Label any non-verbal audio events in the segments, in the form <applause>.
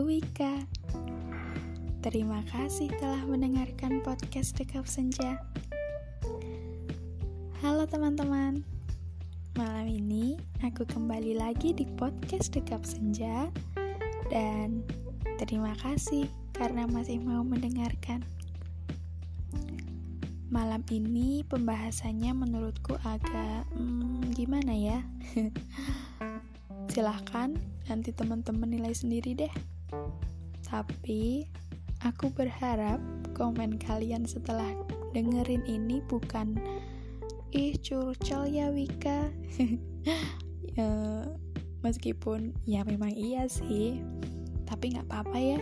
Wika. Terima kasih telah mendengarkan podcast Dekap Senja. Halo teman-teman. Malam ini aku kembali lagi di podcast Dekap Senja dan terima kasih karena masih mau mendengarkan. Malam ini pembahasannya menurutku agak hmm, gimana ya? <laughs> Silahkan nanti teman-teman nilai sendiri deh. Tapi aku berharap komen kalian setelah dengerin ini bukan ih curcol ya Wika. <laughs> ya, meskipun ya memang iya sih, tapi nggak apa-apa ya.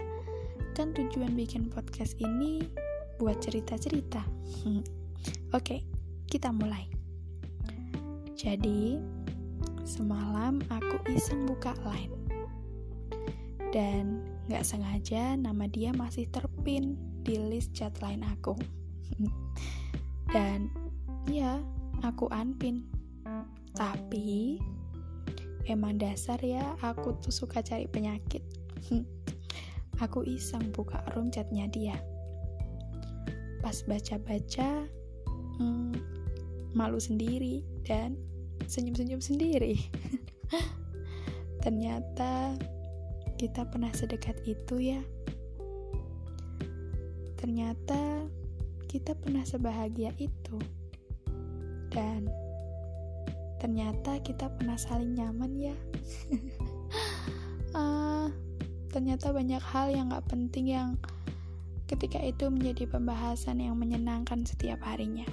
Kan tujuan bikin podcast ini buat cerita-cerita. <laughs> Oke, kita mulai. Jadi, Semalam aku iseng buka line dan gak sengaja nama dia masih terpin di list chat line aku. <laughs> dan ya, aku unpin. Tapi emang dasar ya aku tuh suka cari penyakit. <laughs> aku iseng buka room chatnya dia. Pas baca-baca, hmm, malu sendiri dan senyum-senyum sendiri. <laughs> Ternyata kita pernah sedekat itu ya. Ternyata kita pernah sebahagia itu. Dan ternyata kita pernah saling nyaman ya. uh, <laughs> ternyata banyak hal yang gak penting yang ketika itu menjadi pembahasan yang menyenangkan setiap harinya.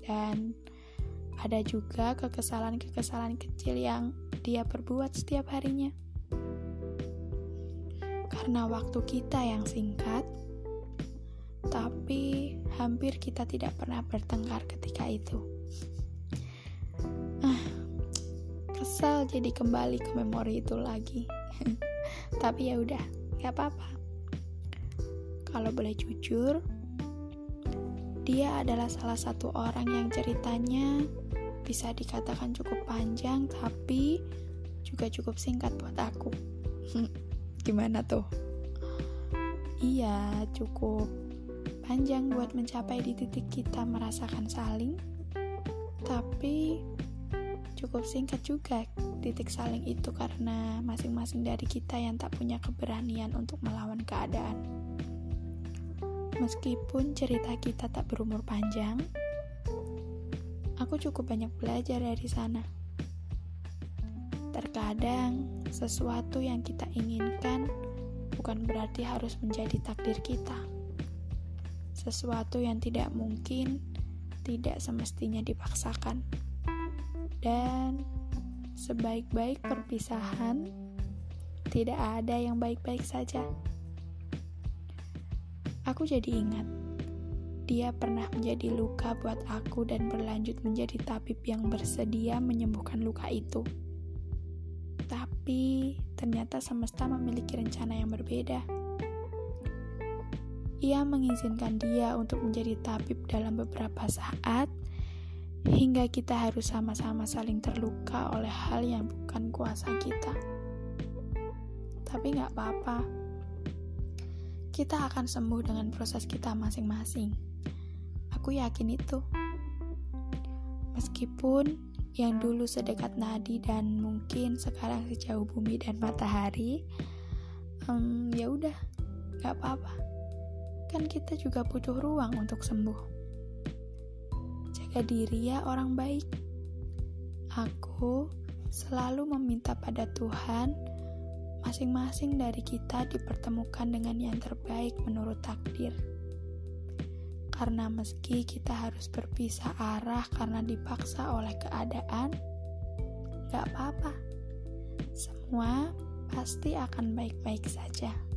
Dan ada juga kekesalan-kekesalan kecil yang dia perbuat setiap harinya. Karena waktu kita yang singkat, tapi hampir kita tidak pernah bertengkar ketika itu. Ah, kesal jadi kembali ke memori itu lagi. <laughs> tapi ya udah, gak apa-apa. Kalau boleh jujur, dia adalah salah satu orang yang ceritanya bisa dikatakan cukup panjang tapi juga cukup singkat buat aku. <laughs> Gimana tuh? Iya, cukup panjang buat mencapai di titik kita merasakan saling, tapi cukup singkat juga titik saling itu karena masing-masing dari kita yang tak punya keberanian untuk melawan keadaan. Meskipun cerita kita tak berumur panjang, aku cukup banyak belajar dari sana. Terkadang, sesuatu yang kita inginkan bukan berarti harus menjadi takdir kita. Sesuatu yang tidak mungkin, tidak semestinya dipaksakan. Dan sebaik-baik perpisahan, tidak ada yang baik-baik saja. Aku jadi ingat dia pernah menjadi luka buat aku dan berlanjut menjadi tabib yang bersedia menyembuhkan luka itu. Tapi ternyata semesta memiliki rencana yang berbeda. Ia mengizinkan dia untuk menjadi tabib dalam beberapa saat, hingga kita harus sama-sama saling terluka oleh hal yang bukan kuasa kita. Tapi gak apa-apa, kita akan sembuh dengan proses kita masing-masing. Aku yakin itu. Meskipun yang dulu sedekat nadi dan mungkin sekarang sejauh bumi dan matahari, um, ya udah, gak apa-apa. Kan kita juga butuh ruang untuk sembuh. Jaga diri ya orang baik. Aku selalu meminta pada Tuhan masing-masing dari kita dipertemukan dengan yang terbaik menurut takdir. Karena meski kita harus berpisah arah karena dipaksa oleh keadaan, gak apa-apa. Semua pasti akan baik-baik saja.